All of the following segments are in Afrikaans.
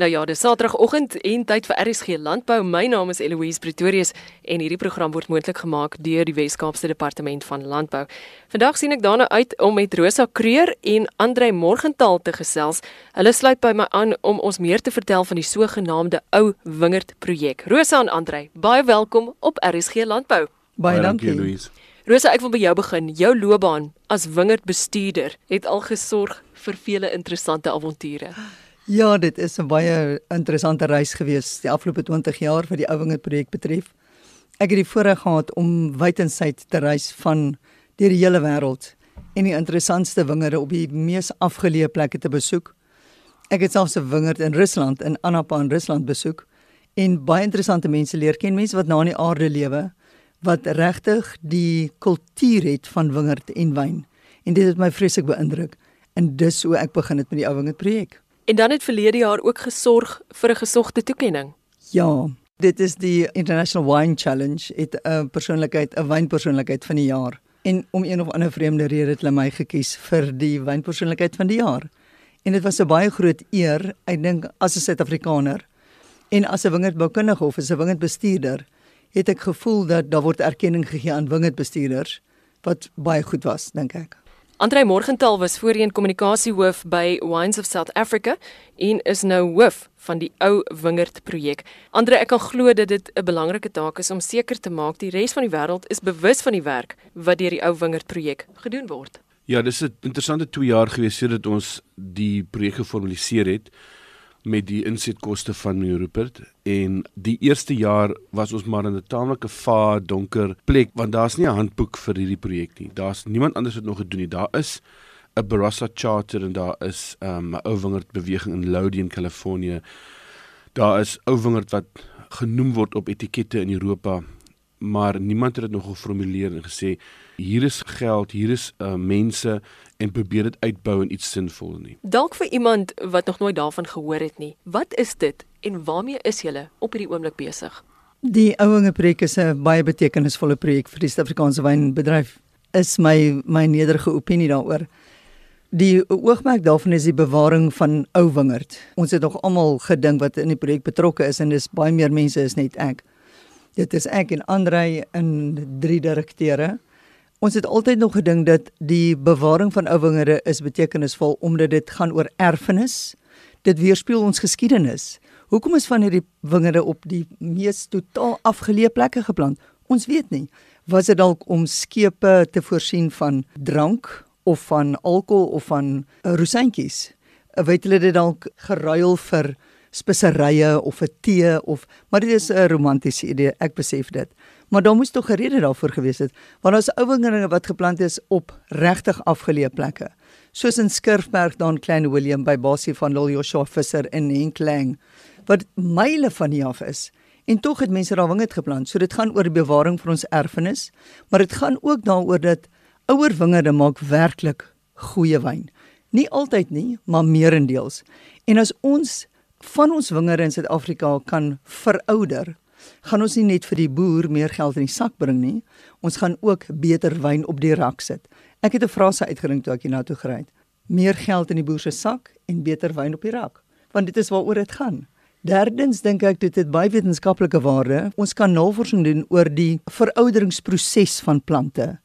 Nou ja, dis Saterdagoggend en tyd vir RSG Landbou. My naam is Eloise Pretorius en hierdie program word moontlik gemaak deur die Wes-Kaapse Departement van Landbou. Vandag sien ek daarna uit om met Rosa Kreur en Andre Morgenthal te gesels. Hulle sluit by my aan om ons meer te vertel van die sogenaamde Ou Wingerd projek. Rosa en Andre, baie welkom op RSG Landbou. Baie dankie, Eloise. Rosa, ek wil by jou begin. Jou loopbaan as wingerdbestuurder het al gesorg vir vele interessante avonture. Ja, dit is 'n baie interessante reis gewees die afgelope 20 jaar vir die Ouwinge projek betref. Ek het die voorreg gehad om wyd en suid te reis van deur die hele wêreld en die interessantste wingerde op die mees afgeleë plekke te besoek. Ek het selfs 'n wingerd in Rusland in Anapa in Rusland besoek en baie interessante mense leer ken, mense wat na in die aarde lewe wat regtig die kultuur het van wingerd en wyn. En dit het my vreeslik beïndruk. En dis hoe ek begin het met die Ouwinge projek. En dan het verlede jaar ook gesorg vir 'n gesogte toekenning. Ja, dit is die International Wine Challenge, het 'n persoonlikheid, 'n wynpersoonlikheid van die jaar. En om een of ander vreemde rede het hulle my gekies vir die wynpersoonlikheid van die jaar. En dit was 'n baie groot eer, ek dink as 'n Suid-Afrikaner en as 'n wingerdboukundige of as 'n wingerdbestuurder, het ek gevoel dat daar word erkenning gegee aan wingerdbestuurders wat baie goed was, dink ek. Andre Morgenthal was voorheen kommunikasiehoof by Wines of South Africa en is nou hoof van die Ou Wingerd projek. Andre, ek kan glo dat dit 'n belangrike taak is om seker te maak die res van die wêreld is bewus van die werk wat deur die Ou Wingerd projek gedoen word. Ja, dis 'n interessante 2 jaar gewees sedert ons die projek geformaliseer het met die insetkoste van meneer Rupert en die eerste jaar was ons maar in 'n taamlike vaar donker plek want daar's nie 'n handboek vir hierdie projek nie. Daar's niemand anders wat nog gedoen het. Daar is 'n Barossa Charter en daar is 'n um, ou wingerd beweging in Lodian, Kalifornië. Daar is ou wingerd wat genoem word op etikette in Europa, maar niemand het dit nog geformuleer en gesê hier is geld, hier is uh, mense en probeer dit uitbou in iets sinvol nie. Dalk vir iemand wat nog nooit daarvan gehoor het nie. Wat is dit en waarmee is julle op hierdie oomblik besig? Die ouinge projek is 'n baie betekenisvolle projek vir die Suid-Afrikaanse wynbedryf. Is my my nederige opinie daaroor. Die oogmerk daarvan is die bewaring van ou wingerd. Ons het nog almal gedink wat in die projek betrokke is en dis baie meer mense is net ek. Dit is ek en Andrei in drie direkteure. Ons het altyd nog gedink dat die bewaring van ou wingerde is betekenisvol omdat dit gaan oor erfenis. Dit weerspieël ons geskiedenis. Hoekom is van hierdie wingerde op die mees totaal afgeleë plekke geplant? Ons weet nie. Was dit dalk om skepe te voorsien van drank of van alkohol of van uh, rosientjies? Weet hulle dit dalk geruil vir speserye of 'n tee of maar dit is 'n romantiese idee, ek besef dit. Maar daar moes tog 'n rede daarvoor gewees het, want daar's ou wingerde wat geplant is op regtig afgeleë plekke. Soos in Skirfberg dan Klein Willem by Basie van Lil Joshua Visser in Henklang wat myle van hier af is. En tog het mense daar wingerd geplant. So dit gaan oor die bewaring van ons erfenis, maar dit gaan ook daaroor dat ouer wingerde maak werklik goeie wyn. Nie altyd nie, maar meerendeels. En as ons van ons wingerde in Suid-Afrika kan verouder, gaan ons nie net vir die boer meer geld in die sak bring nie, ons gaan ook beter wyn op die rak sit. Ek het 'n frase uitgedink toe ek hier na toe gery het. Meer geld in die boer se sak en beter wyn op die rak, want dit is waaroor dit gaan. Derdens dink ek dit het baie wetenskaplike waarde. Ons kan navorsing doen oor die verouderingsproses van plante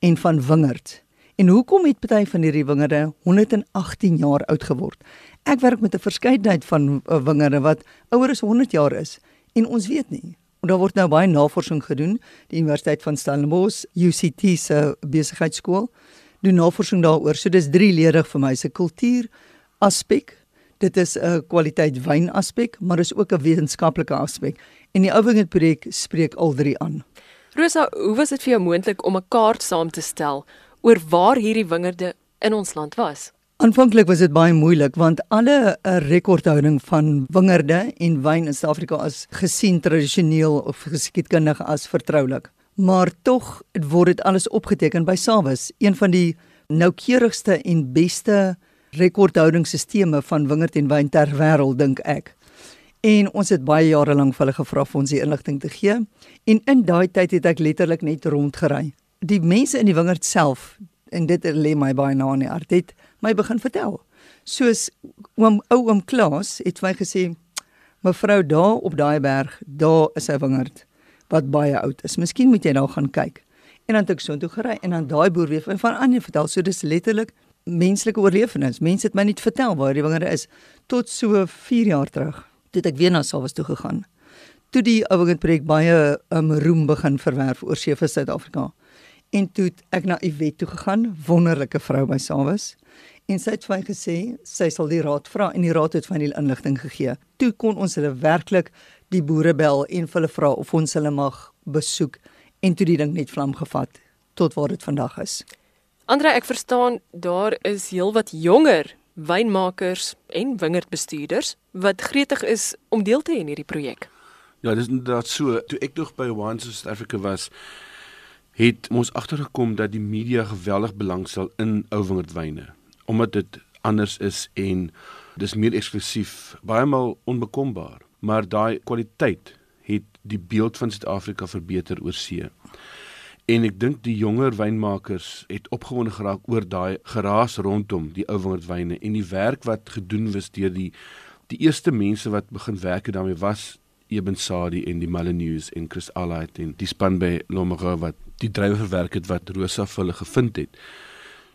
en van wingerd. En hoekom het party van hierdie wingerde 118 jaar oud geword? Ek werk met 'n verskeidenheid van uh, wingerde wat ouer as 100 jaar is en ons weet nie. Daar word nou baie navorsing gedoen. Die Universiteit van Stellenbosch, UCT se besigheidskool, doen navorsing daaroor. So dis drieledig vir my se kultuur aspek. Dit is 'n kwaliteit wyn aspek, maar dis ook 'n wetenskaplike aspek. En die Ouwingerd projek spreek al drie aan. Rosa, hoe was dit vir jou moontlik om 'n kaart saam te stel oor waar hierdie wingerde in ons land was? Aanvanklik was dit baie moeilik want alle eh, rekordhouding van wingerde en wyn in Suid-Afrika as gesien tradisioneel of geskiedkundig as vertroulik. Maar tog word dit alles opgeteken by SAWIS, een van die noukeurigste en beste rekordhoudingsstelsels van wingerd en wyn ter wêreld dink ek. En ons het baie jare lank vir hulle gevra om ons die inligting te gee en in daai tyd het ek letterlik net rondgery. Die mense in die wingerd self en dit lê my baie na in die hart het my begin vertel. Soos oom ou oom Klaas het my gesê, "Mevrou, daar op daai berg, daar is 'n wingerd wat baie oud is. Miskien moet jy daar gaan kyk." En dan het ek so toe gery en dan daai boer weer van ander vertel, so dis letterlik menslike oorlewings. Mense het my net vertel waar die wingerde is tot so 4 jaar terug. Toe ek weer na Salwas toe gegaan. Toe die ouwing projek baie um, roem begin verwerf oor vir Suid-Afrika. En toe ek na Iwet toe gegaan, wonderlike vrou by Salwas. En sy het vir my gesê sy sal die raad vra en die raad het van die inligting gegee. Toe kon ons hulle werklik die boere bel en hulle vra of ons hulle mag besoek en toe die ding net vlam gevat tot waar dit vandag is. Andre, ek verstaan daar is heelwat jonger wynmakers en wingerdbestuurders wat gretig is om deel te hê in hierdie projek. Ja, dis inderdaad so. Toe ek nog by Wines of South Africa was, het ons agtergekom dat die media geweldig belangstel in ou wingerdwyne omdat dit anders is en dis meer eksklusief, baie maal onbekombaar, maar daai kwaliteit het die beeld van Suid-Afrika verbeter oor see. En ek dink die jonger wynmakers het opgewonde geraak oor daai geraas rondom die ou wingerdwyne en die werk wat gedoen was deur die die eerste mense wat begin werk daarmee was Eben Sadi en die Malinews en Chris Allight en die span by Lomere wat die drywer verwerk het wat Rosa vir hulle gevind het.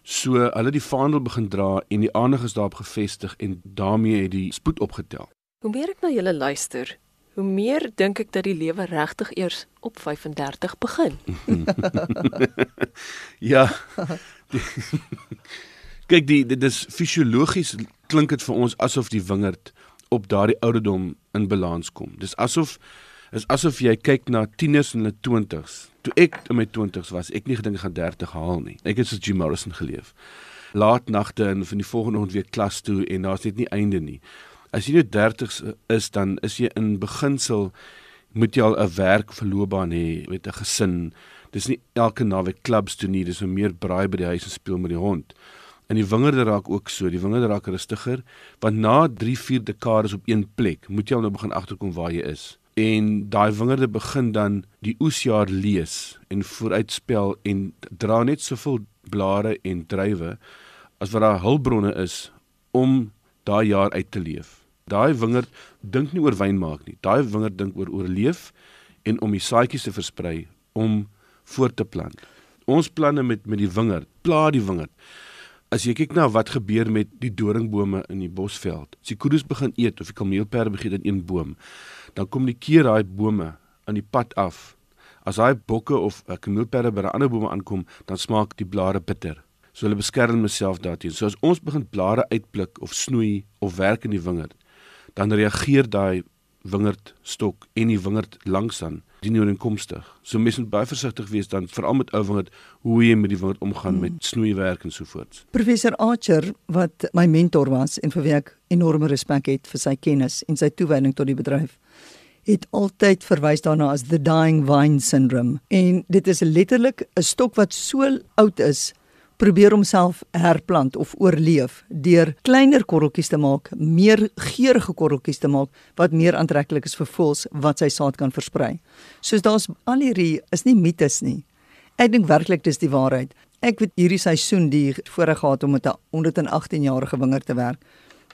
So hulle die vaandel begin dra en die aandag is daarop gefestig en daarmee het die spoed opgetel. Hoe meer ek na julle luister, hoe meer dink ek dat die lewe regtig eers op 35 begin. ja. Die, kyk die dit is fisiologies klink dit vir ons asof die wingerd op daardie ouderdom in balans kom. Dis asof is asof jy kyk na tieners in hulle 20s. Toe ek in my 20s was, ek nie gedink ek gaan 30 haal nie. Ek het soos Jim Morrison geleef. Laat nagte en van die volgende oggend weer klas toe en daar's net nie einde nie. As jy nou 30 is, dan is jy in beginsel moet jy al 'n werk verloopbaan hê met 'n gesin. Dis nie elke naweek klubs toe nie, dis om meer braai by die huis en speel met die hond. En die wingerde raak ook so, die wingerde raak rustiger, want na 3-4 dekades op een plek, moet jy al nou begin agterkom waar jy is. En daai wingerde begin dan die oesjaar lees en vooruitspel en dra net soveel blare en druiwe as wat daar hulpbronne is om daai jaar uit te leef. Daai wingerd dink nie oor wyn maak nie. Daai wingerd dink oor oorleef en om die saadjies te versprei om voort te plant. Ons planne met met die wingerd, pla die wingerd. As jy kyk na wat gebeur met die doringbome in die bosveld. As die koedes begin eet of die kameelperde begin in een boom, dan kom die keer daai bome aan die pad af. As daai bokke of kameelperde by 'n ander bome aankom, dan smaak die blare bitter. So hulle beskerm homself daarteen. So as ons begin blare uitpluk of snoei of werk in die wingerd, dan reageer daai wingerdstok en die wingerd langsaan die ooreenkomstig. So mense moet baie versigtig wees dan veral met ou wingerd hoe jy met die wingerd omgaan hmm. met snoeiwerk en so voort. Professor Archer wat my mentor was en vir wie ek enorme respek het vir sy kennis en sy toewyding tot die bedryf het altyd verwys daarna as the dying vine syndrome en dit is letterlik 'n stok wat so oud is probeer homself herplant of oorleef deur kleiner korreltjies te maak, meer geurende korreltjies te maak wat meer aantreklik is vir voëls wat sy saad kan versprei. Soos daar's al hierdie is nie mites nie. Ek dink werklik dis die waarheid. Ek het hierdie seisoen die voorreg gehad om met 'n 118 jarige winger te werk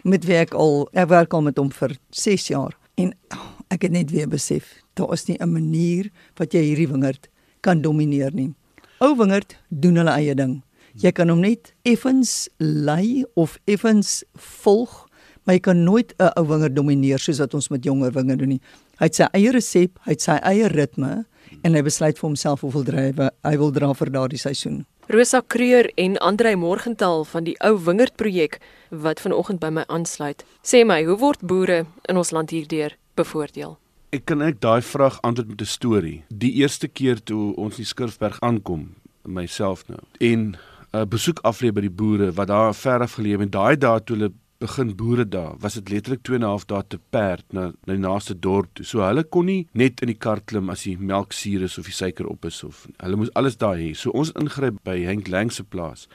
met wie ek al ek werk al met hom vir 6 jaar en oh, ek het net weer besef daar is nie 'n manier wat jy hierdie wingerd kan domineer nie. Ou wingerd doen hulle eie ding. Jy kan hom net effens lei of effens volg, maar jy kan nooit 'n ou winger domineer soos wat ons met jonger wingers doen nie. Hy het sy eie resep, hy het sy eie ritme en hy besluit vir homself hoeveel drywe hy wil dra vir daardie seisoen. Rosa Kreur en Andrei Morgenthal van die ou wingerd projek wat vanoggend by my aansluit. Sê my, hoe word boere in ons land hierdeur bevoordeel? Ek kan ek daai vraag antwoord met 'n storie. Die eerste keer toe ons in Skurfberg aankom, myself nou. En 'n uh, besoek aflê by die boere wat daar ver af geleef en daai dae toe hulle begin boere daar, was dit letterlik 2 en 'n half dae te perd na na die naaste dorp toe. So hulle kon nie net in die kar klim as die melk suur is of die suiker op is of hulle moes alles daar hê. So ons ingryp by Henk Lang se plaas.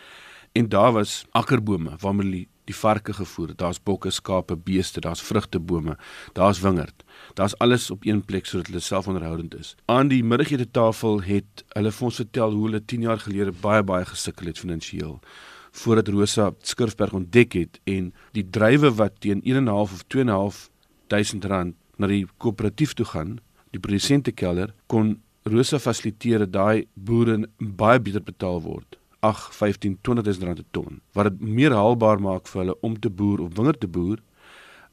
En daar was akkerbome waarmee die varke gevoer. Daar's bokke, skape, beeste, daar's vrugtebome, daar's wingerd. Daar's alles op een plek sodat hulle selfonderhoudend is. Aan die middagete tafel het hulle vir ons vertel hoe hulle 10 jaar gelede baie baie gesukkel het finansiëel voordat Rosa Skurfberg ontdek het en die drywe wat teen 1.5 of 2.5 duisend rand na die koöperatief toe gaan, die produsentekelder kon Rosa fasiliteer dat daai boere baie beter betaal word. 8, 15, 20000 rand per ton, wat dit meer haalbaar maak vir hulle om te boer of wingerd te boer.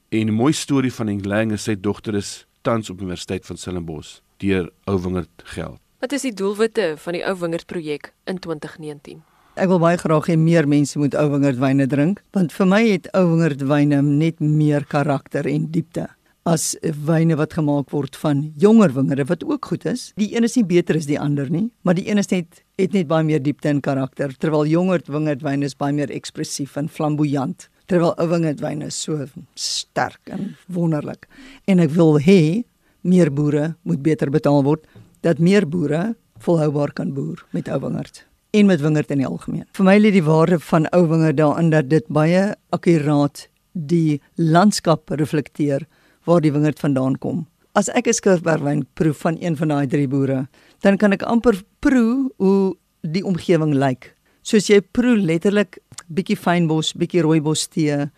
En 'n mooi storie van Englang is sy dogter is tans op Universiteit van Stellenbosch deur Ou Wingerd geld. Wat is die doelwitte van die Ou Wingerd projek in 2019? Ek wil baie graag hê meer mense moet Ou Wingerd wyne drink, want vir my het Ou Wingerd wyne net meer karakter en diepte as wyne wat gemaak word van jonger wingerde wat ook goed is. Die een is nie beter as die ander nie, maar die een is net het net baie meer diepte en karakter terwyl jonger wingerdwyne is baie meer ekspressief en flamboyant. Terwyl ou wingerdwyne is so sterk en wonderlik. En ek wil hê meer boere moet beter betaal word dat meer boere volhoubaar kan boer met ou wingerd en met wingerd in die algemeen. Vir my lê die waarde van ou wingerd daarin dat dit baie akkuraat die landskap reflekteer waar die wingerd vandaan kom. As ek 'n skurfberwyn proe van een van daai drie boere, dan kan ek amper proe hoe die omgewing lyk. Soos jy proe letterlik bietjie fynbos, bietjie rooibos tee,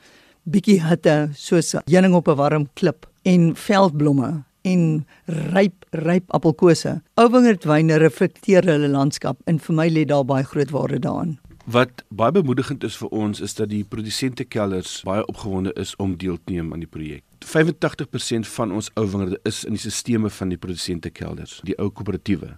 bietjie hitte, soos heuning op 'n warm klip en veldblomme en ryp ryp appelkose. Ou wingerdwyne reflekteer hulle landskap en vir my lê daar baie groot waarde daarin. Wat baie bemoedigend is vir ons is dat die produsentekelders baie opgewonde is om deel te neem aan die projek. 85% van ons ou wingerde is in die sisteme van die produsentekelders, die ou koöperatiewe.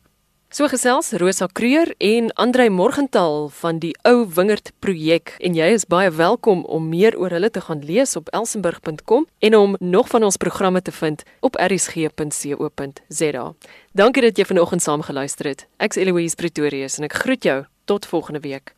So gesels Rosa Kreur en Andrei Morgenthal van die Ou Wingerd projek en jy is baie welkom om meer oor hulle te gaan lees op elsenburg.com en om nog van ons programme te vind op erisg.co.za. Dankie dat jy vanoggend saam geluister het. Ek's Eloise Pretorius en ek groet jou tot volgende week.